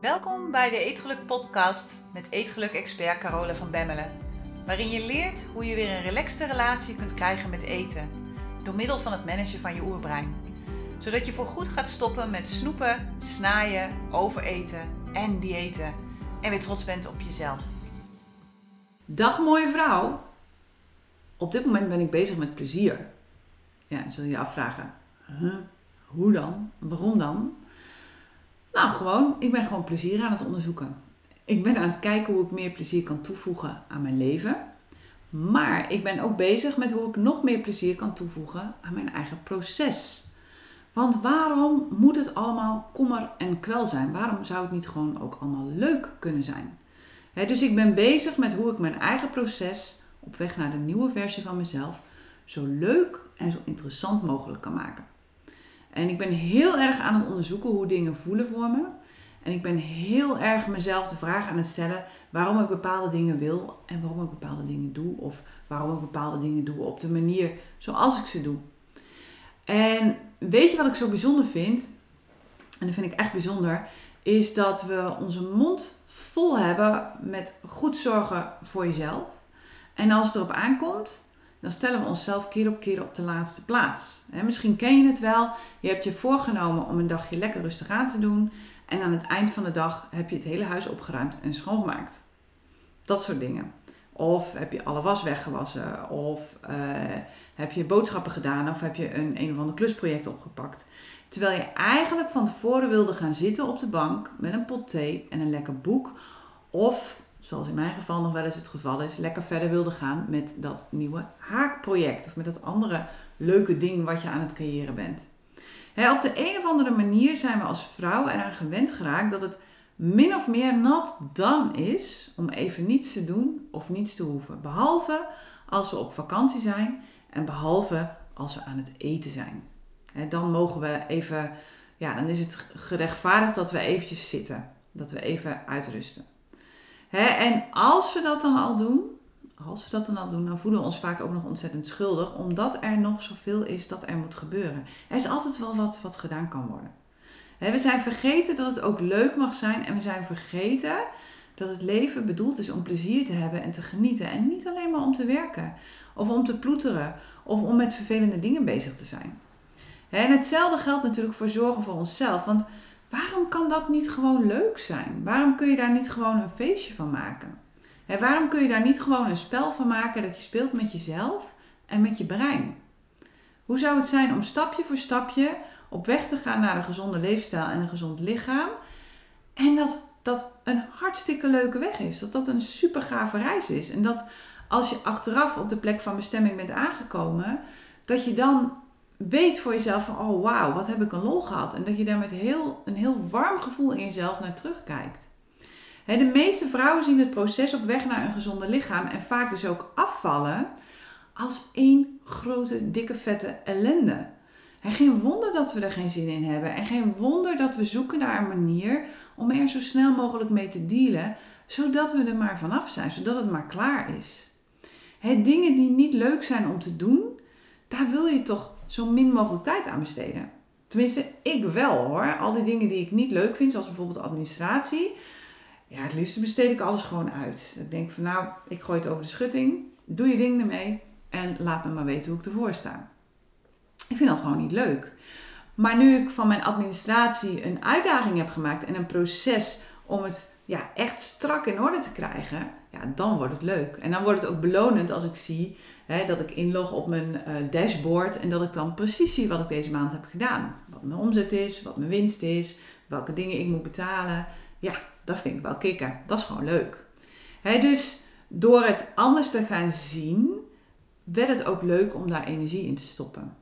Welkom bij de Eetgeluk Podcast met Eetgeluk-expert Carola van Bemmelen. Waarin je leert hoe je weer een relaxte relatie kunt krijgen met eten. Door middel van het managen van je oerbrein. Zodat je voorgoed gaat stoppen met snoepen, snaaien, overeten en diëten. En weer trots bent op jezelf. Dag mooie vrouw. Op dit moment ben ik bezig met plezier. Ja, zul je je afvragen. Hoe dan? Waarom dan? Nou, gewoon, ik ben gewoon plezier aan het onderzoeken. Ik ben aan het kijken hoe ik meer plezier kan toevoegen aan mijn leven. Maar ik ben ook bezig met hoe ik nog meer plezier kan toevoegen aan mijn eigen proces. Want waarom moet het allemaal kommer en kwel zijn? Waarom zou het niet gewoon ook allemaal leuk kunnen zijn? dus ik ben bezig met hoe ik mijn eigen proces op weg naar de nieuwe versie van mezelf zo leuk en zo interessant mogelijk kan maken. En ik ben heel erg aan het onderzoeken hoe dingen voelen voor me. En ik ben heel erg mezelf de vraag aan het stellen waarom ik bepaalde dingen wil en waarom ik bepaalde dingen doe. Of waarom ik bepaalde dingen doe op de manier zoals ik ze doe. En weet je wat ik zo bijzonder vind? En dat vind ik echt bijzonder. Is dat we onze mond vol hebben met goed zorgen voor jezelf. En als het erop aankomt, dan stellen we onszelf keer op keer op de laatste plaats. misschien ken je het wel. Je hebt je voorgenomen om een dagje lekker rustig aan te doen. En aan het eind van de dag heb je het hele huis opgeruimd en schoongemaakt. Dat soort dingen. Of heb je alle was weggewassen. Of uh, heb je boodschappen gedaan. Of heb je een een of ander klusproject opgepakt. Terwijl je eigenlijk van tevoren wilde gaan zitten op de bank met een pot thee en een lekker boek. Of zoals in mijn geval nog wel eens het geval is, lekker verder wilde gaan met dat nieuwe haakproject. Of met dat andere leuke ding wat je aan het creëren bent. op de een of andere manier zijn we als vrouw eraan gewend geraakt dat het min of meer nat dan is om even niets te doen of niets te hoeven. Behalve als we op vakantie zijn en behalve als we aan het eten zijn. dan mogen we even, ja, dan is het gerechtvaardigd dat we eventjes zitten. Dat we even uitrusten en als we dat dan al doen, als we dat dan al doen, dan voelen we ons vaak ook nog ontzettend schuldig, omdat er nog zoveel is dat er moet gebeuren. Er is altijd wel wat wat gedaan kan worden. we zijn vergeten dat het ook leuk mag zijn en we zijn vergeten dat het leven bedoeld is om plezier te hebben en te genieten en niet alleen maar om te werken of om te ploeteren of om met vervelende dingen bezig te zijn. En hetzelfde geldt natuurlijk voor zorgen voor onszelf, want Waarom kan dat niet gewoon leuk zijn? Waarom kun je daar niet gewoon een feestje van maken? waarom kun je daar niet gewoon een spel van maken dat je speelt met jezelf en met je brein? Hoe zou het zijn om stapje voor stapje op weg te gaan naar een gezonde leefstijl en een gezond lichaam? En dat dat een hartstikke leuke weg is. Dat dat een super gave reis is. En dat als je achteraf op de plek van bestemming bent aangekomen, dat je dan weet voor jezelf van, oh wauw, wat heb ik een lol gehad. En dat je daar met heel, een heel warm gevoel in jezelf naar terugkijkt. de meeste vrouwen zien het proces op weg naar een gezonde lichaam en vaak dus ook afvallen als één grote, dikke, vette ellende. En geen wonder dat we er geen zin in hebben. En geen wonder dat we zoeken naar een manier om er zo snel mogelijk mee te dealen, zodat we er maar vanaf zijn, zodat het maar klaar is. Dingen die niet leuk zijn om te doen, daar wil je toch zo min mogelijk tijd aan besteden. Tenminste, ik wel hoor. Al die dingen die ik niet leuk vind, zoals bijvoorbeeld administratie. Ja, het liefste besteed ik alles gewoon uit. Ik denk van nou, ik gooi het over de schutting. Doe je ding ermee. En laat me maar weten hoe ik ervoor sta. Ik vind dat gewoon niet leuk. Maar nu ik van mijn administratie een uitdaging heb gemaakt en een proces om het ja, echt strak in orde te krijgen, ja, dan wordt het leuk. En dan wordt het ook belonend als ik zie hè, dat ik inlog op mijn uh, dashboard en dat ik dan precies zie wat ik deze maand heb gedaan. Wat mijn omzet is, wat mijn winst is, welke dingen ik moet betalen. Ja, dat vind ik wel kicken. Dat is gewoon leuk. Hè, dus door het anders te gaan zien, werd het ook leuk om daar energie in te stoppen.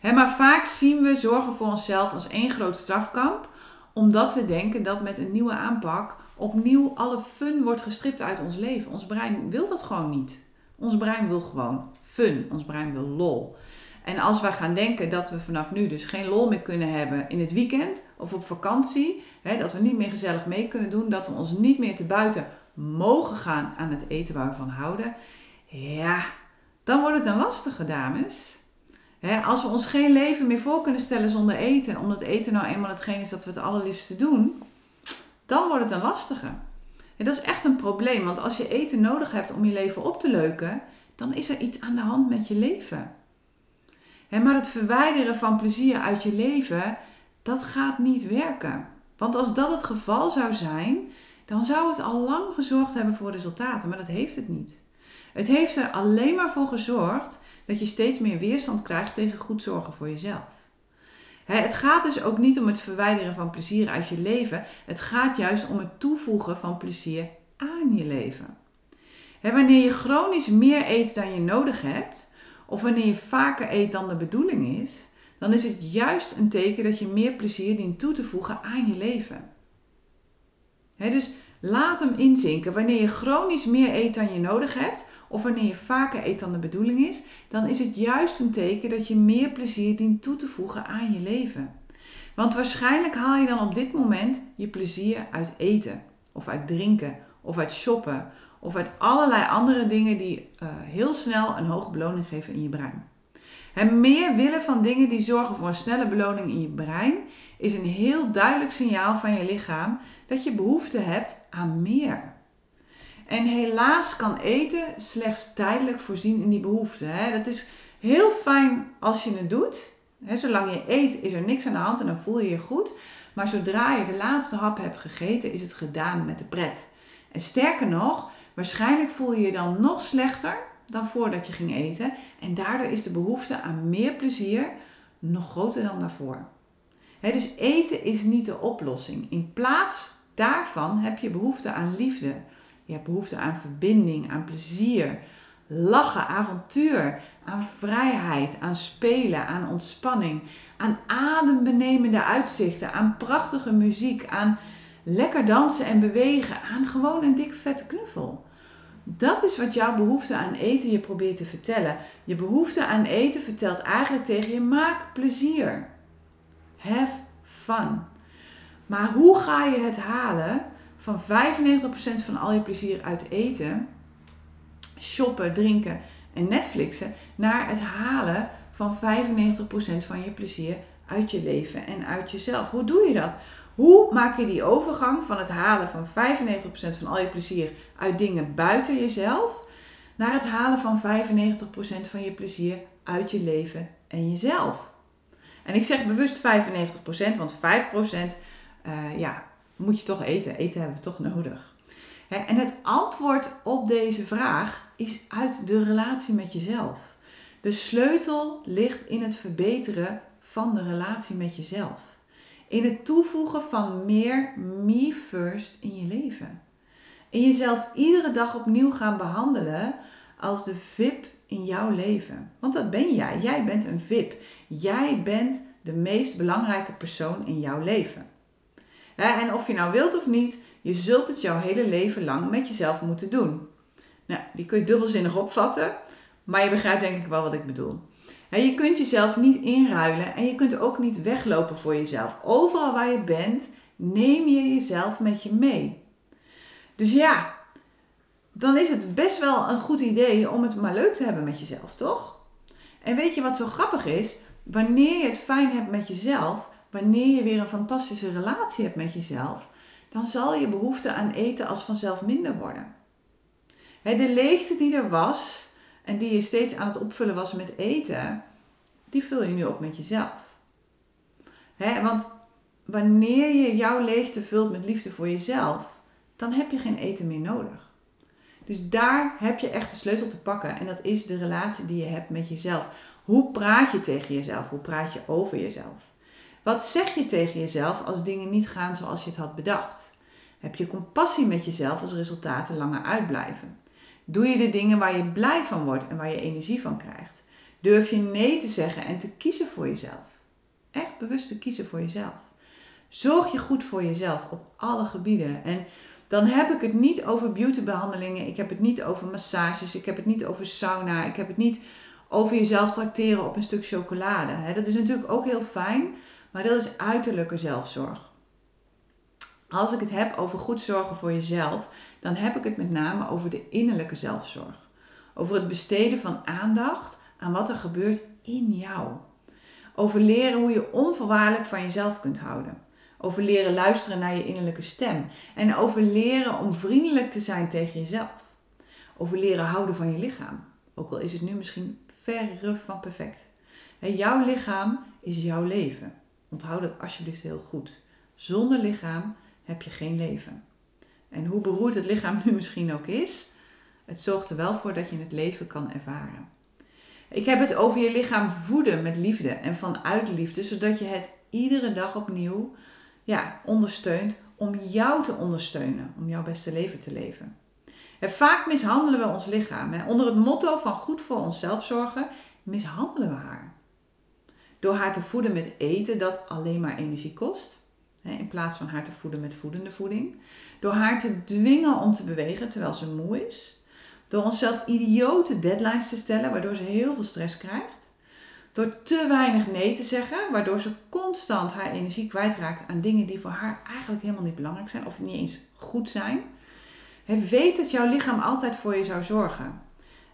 Hè, maar vaak zien we zorgen voor onszelf als één groot strafkamp omdat we denken dat met een nieuwe aanpak opnieuw alle fun wordt gestript uit ons leven. Ons brein wil dat gewoon niet. Ons brein wil gewoon fun. Ons brein wil lol. En als wij gaan denken dat we vanaf nu dus geen lol meer kunnen hebben in het weekend of op vakantie, hè, dat we niet meer gezellig mee kunnen doen, dat we ons niet meer te buiten mogen gaan aan het eten waar we van houden, ja, dan wordt het een lastige, dames als we ons geen leven meer voor kunnen stellen zonder eten, omdat eten nou eenmaal hetgeen is dat we het allerliefste doen, dan wordt het een lastige. En dat is echt een probleem, want als je eten nodig hebt om je leven op te leuken, dan is er iets aan de hand met je leven. maar het verwijderen van plezier uit je leven, dat gaat niet werken. Want als dat het geval zou zijn, dan zou het al lang gezorgd hebben voor resultaten, maar dat heeft het niet. Het heeft er alleen maar voor gezorgd dat je steeds meer weerstand krijgt tegen goed zorgen voor jezelf. Het gaat dus ook niet om het verwijderen van plezier uit je leven. Het gaat juist om het toevoegen van plezier aan je leven. Wanneer je chronisch meer eet dan je nodig hebt, of wanneer je vaker eet dan de bedoeling is, dan is het juist een teken dat je meer plezier dient toe te voegen aan je leven. dus laat hem inzinken. Wanneer je chronisch meer eet dan je nodig hebt, of wanneer je vaker eet dan de bedoeling is, dan is het juist een teken dat je meer plezier dient toe te voegen aan je leven. Want waarschijnlijk haal je dan op dit moment je plezier uit eten, of uit drinken, of uit shoppen, of uit allerlei andere dingen die uh, heel snel een hoge beloning geven in je brein. En meer willen van dingen die zorgen voor een snelle beloning in je brein is een heel duidelijk signaal van je lichaam dat je behoefte hebt aan meer. En helaas kan eten slechts tijdelijk voorzien in die behoefte. Hè? Dat is heel fijn als je het doet. Hè? Zolang je eet is er niks aan de hand en dan voel je je goed. Maar zodra je de laatste hap hebt gegeten, is het gedaan met de pret. En sterker nog, waarschijnlijk voel je je dan nog slechter dan voordat je ging eten. En daardoor is de behoefte aan meer plezier nog groter dan daarvoor. dus eten is niet de oplossing. In plaats daarvan heb je behoefte aan liefde. Je hebt behoefte aan verbinding, aan plezier, lachen, avontuur, aan vrijheid, aan spelen, aan ontspanning, aan adembenemende uitzichten, aan prachtige muziek, aan lekker dansen en bewegen, aan gewoon een dikke vette knuffel. Dat is wat jouw behoefte aan eten je probeert te vertellen. Je behoefte aan eten vertelt eigenlijk tegen je: maak plezier. Have fun. Maar hoe ga je het halen van 95% van al je plezier uit eten, shoppen, drinken en Netflixen naar het halen van 95% van je plezier uit je leven en uit jezelf. Hoe doe je dat? Hoe maak je die overgang van het halen van 95% van al je plezier uit dingen buiten jezelf naar het halen van 95% van je plezier uit je leven en jezelf? En ik zeg bewust 95%, want 5% uh, eh, ja, moet je toch eten. Eten hebben we toch nodig. En het antwoord op deze vraag is uit de relatie met jezelf. De sleutel ligt in het verbeteren van de relatie met jezelf. In het toevoegen van meer me first in je leven. In jezelf iedere dag opnieuw gaan behandelen als de VIP in jouw leven. Want dat ben jij. Jij bent een VIP. Jij bent de meest belangrijke persoon in jouw leven. En of je nou wilt of niet, je zult het jouw hele leven lang met jezelf moeten doen. Nou, die kun je dubbelzinnig opvatten, maar je begrijpt denk ik wel wat ik bedoel. Je kunt jezelf niet inruilen en je kunt ook niet weglopen voor jezelf. Overal waar je bent, neem je jezelf met je mee. Dus ja, dan is het best wel een goed idee om het maar leuk te hebben met jezelf, toch? En weet je wat zo grappig is? Wanneer je het fijn hebt met jezelf, wanneer je weer een fantastische relatie hebt met jezelf, dan zal je behoefte aan eten als vanzelf minder worden. De leegte die er was en die je steeds aan het opvullen was met eten, die vul je nu op met jezelf. Want wanneer je jouw leegte vult met liefde voor jezelf, dan heb je geen eten meer nodig. Dus daar heb je echt de sleutel te pakken en dat is de relatie die je hebt met jezelf. Hoe praat je tegen jezelf? Hoe praat je over jezelf? Wat zeg je tegen jezelf als dingen niet gaan zoals je het had bedacht? Heb je compassie met jezelf als resultaten langer uitblijven? Doe je de dingen waar je blij van wordt en waar je energie van krijgt? Durf je nee te zeggen en te kiezen voor jezelf? Echt bewust te kiezen voor jezelf. Zorg je goed voor jezelf op alle gebieden. En dan heb ik het niet over beautybehandelingen, ik heb het niet over massages, ik heb het niet over sauna, ik heb het niet over jezelf tracteren op een stuk chocolade. Dat is natuurlijk ook heel fijn, maar dat is uiterlijke zelfzorg. Als ik het heb over goed zorgen voor jezelf, dan heb ik het met name over de innerlijke zelfzorg. Over het besteden van aandacht aan wat er gebeurt in jou. Over leren hoe je onvoorwaardelijk van jezelf kunt houden. Over leren luisteren naar je innerlijke stem. En over leren om vriendelijk te zijn tegen jezelf. Over leren houden van je lichaam. Ook al is het nu misschien verre van perfect. jouw lichaam is jouw leven. Onthoud dat alsjeblieft heel goed. Zonder lichaam heb je geen leven. En hoe beroerd het lichaam nu misschien ook is, het zorgt er wel voor dat je het leven kan ervaren. Ik heb het over je lichaam voeden met liefde en vanuit liefde, zodat je het iedere dag opnieuw ja, ondersteunt om jou te ondersteunen, om jouw beste leven te leven. En vaak mishandelen we ons lichaam. Hè. Onder het motto van goed voor onszelf zorgen, mishandelen we haar. Door haar te voeden met eten dat alleen maar energie kost, in plaats van haar te voeden met voedende voeding. Door haar te dwingen om te bewegen terwijl ze moe is. Door onszelf idiote deadlines te stellen, waardoor ze heel veel stress krijgt. Door te weinig nee te zeggen, waardoor ze constant haar energie kwijtraakt aan dingen die voor haar eigenlijk helemaal niet belangrijk zijn of niet eens goed zijn. weet dat jouw lichaam altijd voor je zou zorgen.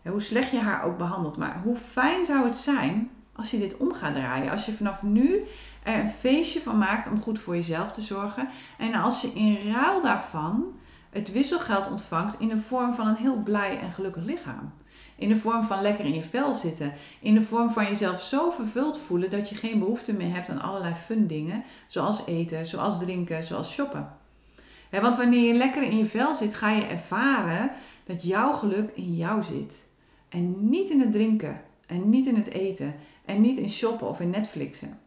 Hoe slecht je haar ook behandelt. Maar hoe fijn zou het zijn als je dit om gaat draaien. Als je vanaf nu er een feestje van maakt om goed voor jezelf te zorgen. En als je in ruil daarvan het wisselgeld ontvangt in de vorm van een heel blij en gelukkig lichaam. In de vorm van lekker in je vel zitten. In de vorm van jezelf zo vervuld voelen dat je geen behoefte meer hebt aan allerlei fun dingen. Zoals eten, zoals drinken, zoals shoppen. want wanneer je lekker in je vel zit, ga je ervaren dat jouw geluk in jou zit. En niet in het drinken. En niet in het eten. En niet in shoppen of in Netflixen.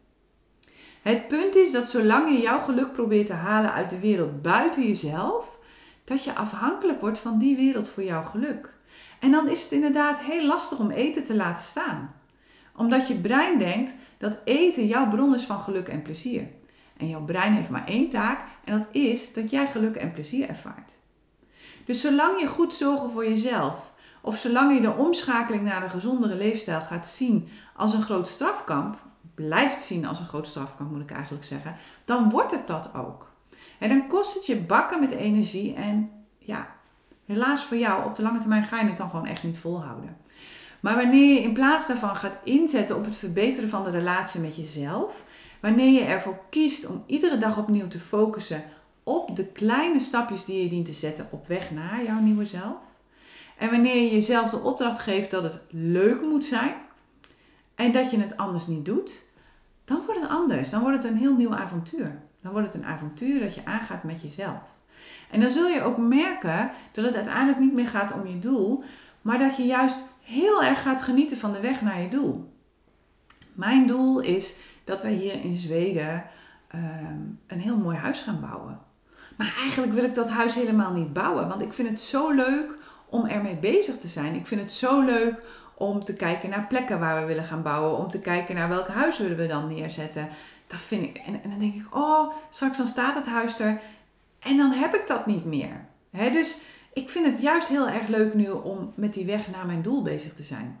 Het punt is dat zolang je jouw geluk probeert te halen uit de wereld buiten jezelf, dat je afhankelijk wordt van die wereld voor jouw geluk. En dan is het inderdaad heel lastig om eten te laten staan. Omdat je brein denkt dat eten jouw bron is van geluk en plezier. En jouw brein heeft maar één taak en dat is dat jij geluk en plezier ervaart. Dus zolang je goed zorgen voor jezelf, of zolang je de omschakeling naar een gezondere leefstijl gaat zien als een groot strafkamp, blijft zien als een groot strafkamp moet ik eigenlijk zeggen, dan wordt het dat ook. En dan kost het je bakken met energie en ja, helaas voor jou, op de lange termijn ga je het dan gewoon echt niet volhouden. Maar wanneer je in plaats daarvan gaat inzetten op het verbeteren van de relatie met jezelf, wanneer je ervoor kiest om iedere dag opnieuw te focussen op de kleine stapjes die je dient te zetten op weg naar jouw nieuwe zelf, en wanneer je jezelf de opdracht geeft dat het leuk moet zijn en dat je het anders niet doet, dan wordt het anders. Dan wordt het een heel nieuw avontuur. Dan wordt het een avontuur dat je aangaat met jezelf. En dan zul je ook merken dat het uiteindelijk niet meer gaat om je doel, maar dat je juist heel erg gaat genieten van de weg naar je doel. Mijn doel is dat wij hier in Zweden ehm, een heel mooi huis gaan bouwen. Maar eigenlijk wil ik dat huis helemaal niet bouwen, want ik vind het zo leuk om ermee bezig te zijn. Ik vind het zo leuk om te kijken naar plekken waar we willen gaan bouwen, om te kijken naar welk huis willen we dan neerzetten. Dat vind ik. En, dan denk ik, oh, straks dan staat het huis er en dan heb ik dat niet meer. dus ik vind het juist heel erg leuk nu om met die weg naar mijn doel bezig te zijn.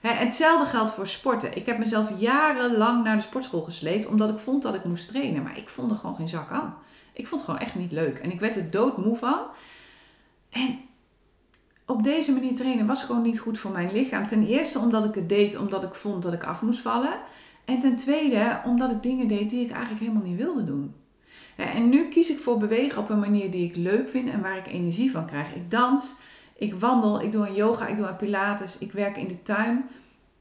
hetzelfde geldt voor sporten. Ik heb mezelf jarenlang naar de sportschool gesleept omdat ik vond dat ik moest trainen, maar ik vond er gewoon geen zak aan. Ik vond het gewoon echt niet leuk en ik werd er doodmoe van. En op deze manier trainen was gewoon niet goed voor mijn lichaam. Ten eerste omdat ik het deed omdat ik vond dat ik af moest vallen. En ten tweede omdat ik dingen deed die ik eigenlijk helemaal niet wilde doen. en nu kies ik voor bewegen op een manier die ik leuk vind en waar ik energie van krijg. Ik dans, ik wandel, ik doe een yoga, ik doe een pilates, ik werk in de tuin.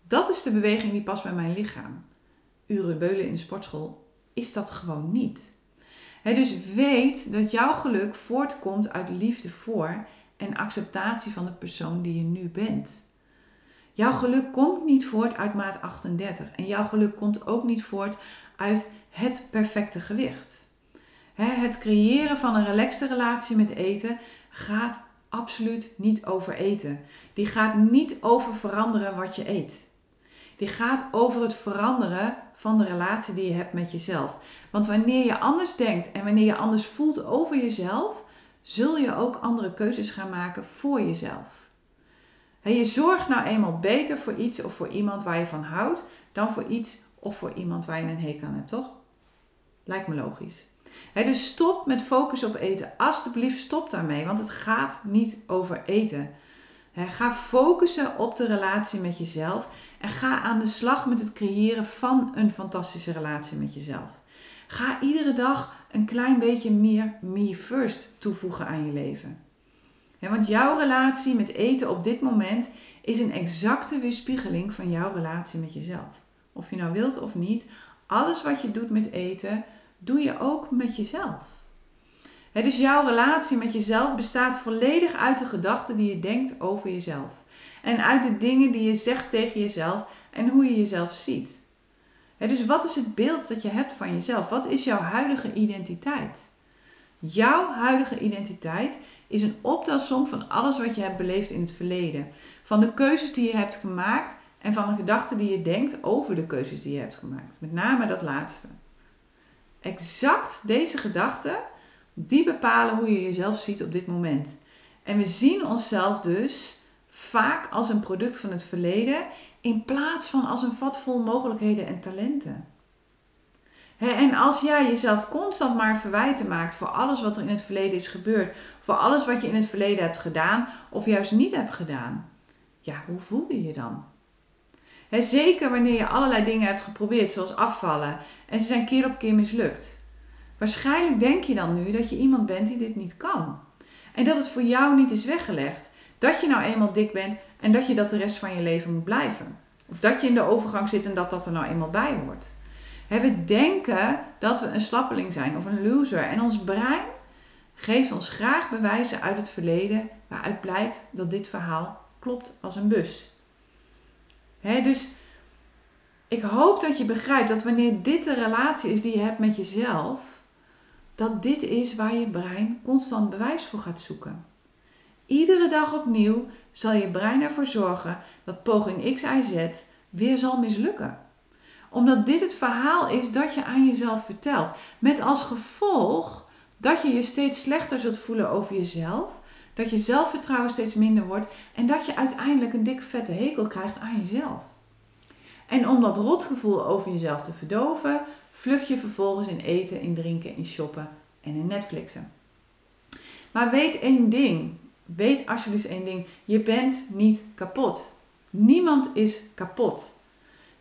Dat is de beweging die past bij mijn lichaam. Uren beulen in de sportschool is dat gewoon niet. dus weet dat jouw geluk voortkomt uit liefde voor en acceptatie van de persoon die je nu bent. Jouw geluk komt niet voort uit maat 38 en jouw geluk komt ook niet voort uit het perfecte gewicht. Het creëren van een relaxte relatie met eten gaat absoluut niet over eten. Die gaat niet over veranderen wat je eet. Die gaat over het veranderen van de relatie die je hebt met jezelf. Want wanneer je anders denkt en wanneer je anders voelt over jezelf, zul je ook andere keuzes gaan maken voor jezelf. En je zorgt nou eenmaal beter voor iets of voor iemand waar je van houdt dan voor iets of voor iemand waar je een hekel aan hebt, toch? Lijkt me logisch. dus stop met focus op eten. Alsjeblieft, stop daarmee, want het gaat niet over eten. ga focussen op de relatie met jezelf en ga aan de slag met het creëren van een fantastische relatie met jezelf. Ga iedere dag een klein beetje meer me first toevoegen aan je leven. want jouw relatie met eten op dit moment is een exacte weerspiegeling van jouw relatie met jezelf. Of je nou wilt of niet, alles wat je doet met eten, doe je ook met jezelf. dus jouw relatie met jezelf bestaat volledig uit de gedachten die je denkt over jezelf. En uit de dingen die je zegt tegen jezelf en hoe je jezelf ziet. Dus wat is het beeld dat je hebt van jezelf? Wat is jouw huidige identiteit? Jouw huidige identiteit is een optelsom van alles wat je hebt beleefd in het verleden. Van de keuzes die je hebt gemaakt en van de gedachten die je denkt over de keuzes die je hebt gemaakt. Met name dat laatste. Exact deze gedachten, die bepalen hoe je jezelf ziet op dit moment. En we zien onszelf dus vaak als een product van het verleden in plaats van als een vat vol mogelijkheden en talenten. en als jij jezelf constant maar verwijten maakt voor alles wat er in het verleden is gebeurd, voor alles wat je in het verleden hebt gedaan of juist niet hebt gedaan, ja, hoe voel je je dan? zeker wanneer je allerlei dingen hebt geprobeerd, zoals afvallen, en ze zijn keer op keer mislukt. Waarschijnlijk denk je dan nu dat je iemand bent die dit niet kan. En dat het voor jou niet is weggelegd. Dat je nou eenmaal dik bent en dat je dat de rest van je leven moet blijven. Of dat je in de overgang zit en dat dat er nou eenmaal bij hoort. we denken dat we een slappeling zijn of een loser. En ons brein geeft ons graag bewijzen uit het verleden waaruit blijkt dat dit verhaal klopt als een bus. dus ik hoop dat je begrijpt dat wanneer dit de relatie is die je hebt met jezelf, dat dit is waar je brein constant bewijs voor gaat zoeken. Iedere dag opnieuw zal je brein ervoor zorgen dat poging X, Y, Z weer zal mislukken. Omdat dit het verhaal is dat je aan jezelf vertelt. Met als gevolg dat je je steeds slechter zult voelen over jezelf. Dat je zelfvertrouwen steeds minder wordt. En dat je uiteindelijk een dik vette hekel krijgt aan jezelf. En om dat rotgevoel over jezelf te verdoven, vlucht je vervolgens in eten, in drinken, in shoppen en in Netflixen. Maar weet één ding. Weet alsjeblieft één ding. Je bent niet kapot. Niemand is kapot.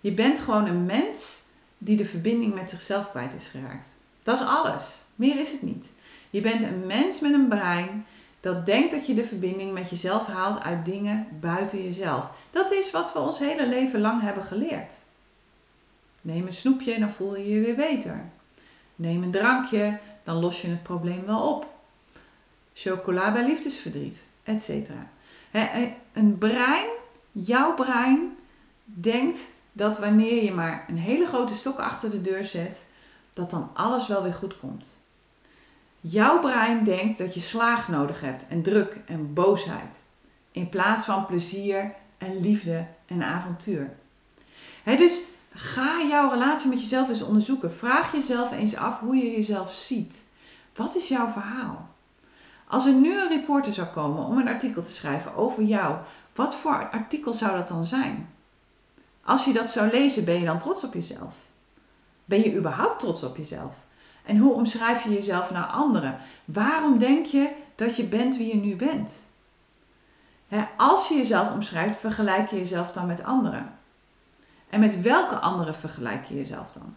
Je bent gewoon een mens die de verbinding met zichzelf kwijt is geraakt. Dat is alles. Meer is het niet. Je bent een mens met een brein dat denkt dat je de verbinding met jezelf haalt uit dingen buiten jezelf. Dat is wat we ons hele leven lang hebben geleerd. Neem een snoepje en dan voel je je weer beter. Neem een drankje, dan los je het probleem wel op. Chocola bij liefdesverdriet, etc. Een brein, jouw brein, denkt dat wanneer je maar een hele grote stok achter de deur zet, dat dan alles wel weer goed komt. Jouw brein denkt dat je slaag nodig hebt en druk en boosheid. In plaats van plezier en liefde en avontuur. dus ga jouw relatie met jezelf eens onderzoeken. Vraag jezelf eens af hoe je jezelf ziet. Wat is jouw verhaal? Als er nu een reporter zou komen om een artikel te schrijven over jou, wat voor artikel zou dat dan zijn? Als je dat zou lezen, ben je dan trots op jezelf? Ben je überhaupt trots op jezelf? En hoe omschrijf je jezelf naar anderen? Waarom denk je dat je bent wie je nu bent? als je jezelf omschrijft, vergelijk je jezelf dan met anderen. En met welke anderen vergelijk je jezelf dan?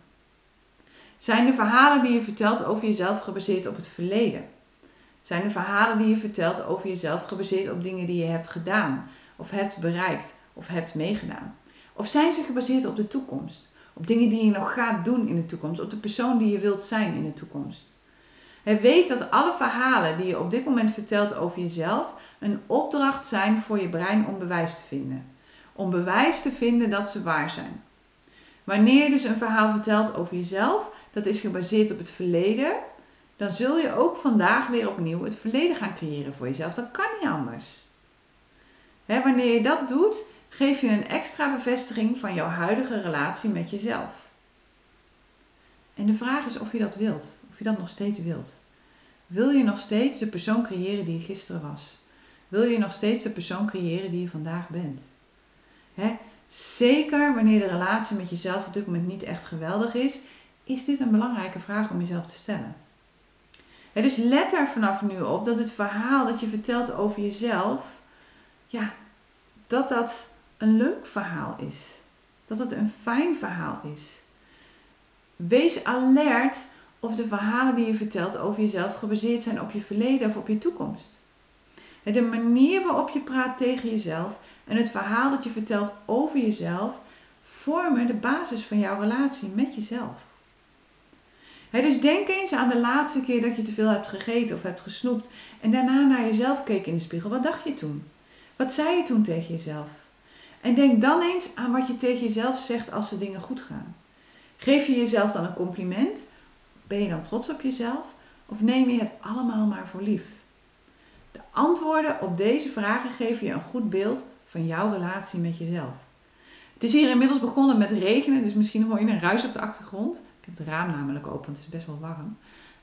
Zijn de verhalen die je vertelt over jezelf gebaseerd op het verleden? Zijn de verhalen die je vertelt over jezelf gebaseerd op dingen die je hebt gedaan, of hebt bereikt, of hebt meegedaan? Of zijn ze gebaseerd op de toekomst? Op dingen die je nog gaat doen in de toekomst. Op de persoon die je wilt zijn in de toekomst. Hij weet dat alle verhalen die je op dit moment vertelt over jezelf een opdracht zijn voor je brein om bewijs te vinden. Om bewijs te vinden dat ze waar zijn. Wanneer je dus een verhaal vertelt over jezelf, dat is gebaseerd op het verleden, dan zul je ook vandaag weer opnieuw het verleden gaan creëren voor jezelf. Dat kan niet anders. wanneer je dat doet, geef je een extra bevestiging van jouw huidige relatie met jezelf. En de vraag is of je dat wilt, of je dat nog steeds wilt. Wil je nog steeds de persoon creëren die je gisteren was? Wil je nog steeds de persoon creëren die je vandaag bent? Zeker wanneer de relatie met jezelf op dit moment niet echt geweldig is, is dit een belangrijke vraag om jezelf te stellen. Dus let er vanaf nu op dat het verhaal dat je vertelt over jezelf, ja, dat dat een leuk verhaal is. Dat het een fijn verhaal is. Wees alert of de verhalen die je vertelt over jezelf gebaseerd zijn op je verleden of op je toekomst. De manier waarop je praat tegen jezelf en het verhaal dat je vertelt over jezelf vormen de basis van jouw relatie met jezelf. Dus denk eens aan de laatste keer dat je te veel hebt gegeten of hebt gesnoept en daarna naar jezelf keek in de spiegel. Wat dacht je toen? Wat zei je toen tegen jezelf? En denk dan eens aan wat je tegen jezelf zegt als de dingen goed gaan. Geef je jezelf dan een compliment? Ben je dan trots op jezelf? Of neem je het allemaal maar voor lief? De antwoorden op deze vragen geven je een goed beeld van jouw relatie met jezelf. Het is hier inmiddels begonnen met regenen, dus misschien hoor je een ruis op de achtergrond. Het raam namelijk open, het is best wel warm.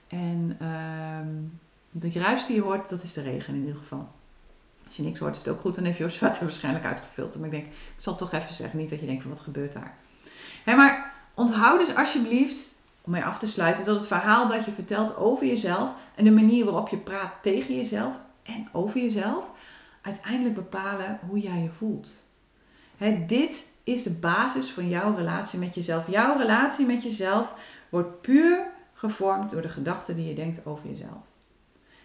En uh, de ruis die je hoort, dat is de regen in ieder geval. Als je niks hoort, is het ook goed. Dan heeft Joshua het waarschijnlijk uitgefilterd. Maar ik denk, ik zal het toch even zeggen. Niet dat je denkt van, wat gebeurt daar? maar onthoud dus alsjeblieft, om mee af te sluiten, dat het verhaal dat je vertelt over jezelf en de manier waarop je praat tegen jezelf en over jezelf, uiteindelijk bepalen hoe jij je voelt. dit is de basis van jouw relatie met jezelf. Jouw relatie met jezelf wordt puur gevormd door de gedachten die je denkt over jezelf.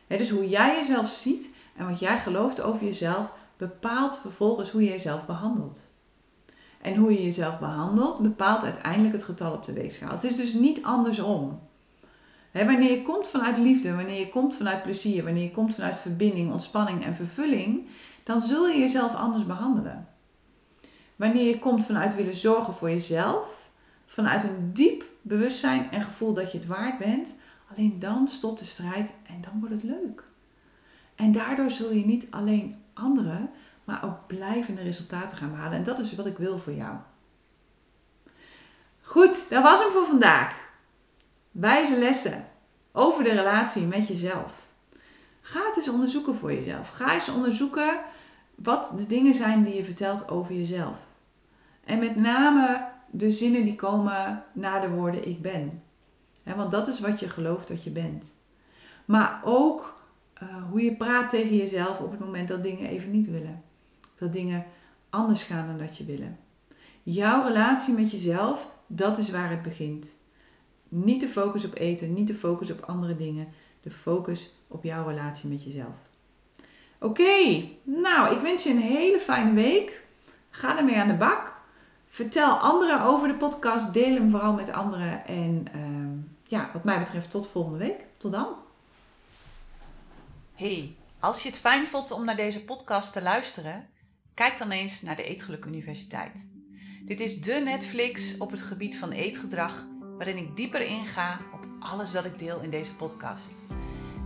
dus hoe jij jezelf ziet en wat jij gelooft over jezelf bepaalt vervolgens hoe je jezelf behandelt. En hoe je jezelf behandelt bepaalt uiteindelijk het getal op de weegschaal. Het is dus niet andersom. wanneer je komt vanuit liefde, wanneer je komt vanuit plezier, wanneer je komt vanuit verbinding, ontspanning en vervulling, dan zul je jezelf anders behandelen. Wanneer je komt vanuit willen zorgen voor jezelf, vanuit een diep bewustzijn en gevoel dat je het waard bent, alleen dan stopt de strijd en dan wordt het leuk. En daardoor zul je niet alleen anderen, maar ook blijvende resultaten gaan behalen. En dat is wat ik wil voor jou. Goed, dat was hem voor vandaag. Wijze lessen over de relatie met jezelf. Ga het eens onderzoeken voor jezelf. Ga eens onderzoeken wat de dingen zijn die je vertelt over jezelf. En met name de zinnen die komen na de woorden ik ben. want dat is wat je gelooft dat je bent. Maar ook eh, hoe je praat tegen jezelf op het moment dat dingen even niet willen. Dat dingen anders gaan dan dat je willen. Jouw relatie met jezelf, dat is waar het begint. Niet de focus op eten, niet de focus op andere dingen. De focus op jouw relatie met jezelf. Oké, nou, ik wens je een hele fijne week. Ga ermee aan de bak. Vertel anderen over de podcast. Deel hem vooral met anderen. En ehm, ja, wat mij betreft, tot volgende week. Tot dan. Hey, als je het fijn vond om naar deze podcast te luisteren, kijk dan eens naar de Eetgeluk Universiteit. Dit is de Netflix op het gebied van eetgedrag, waarin ik dieper inga op alles dat ik deel in deze podcast.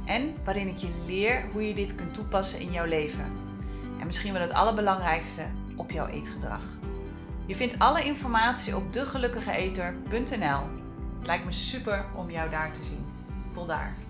En waarin ik je leer hoe je dit kunt toepassen in jouw leven. En misschien wel het allerbelangrijkste, op jouw eetgedrag. Je vindt alle informatie op degelukkigeeter.nl. Het lijkt me super om jou daar te zien. Tot daar.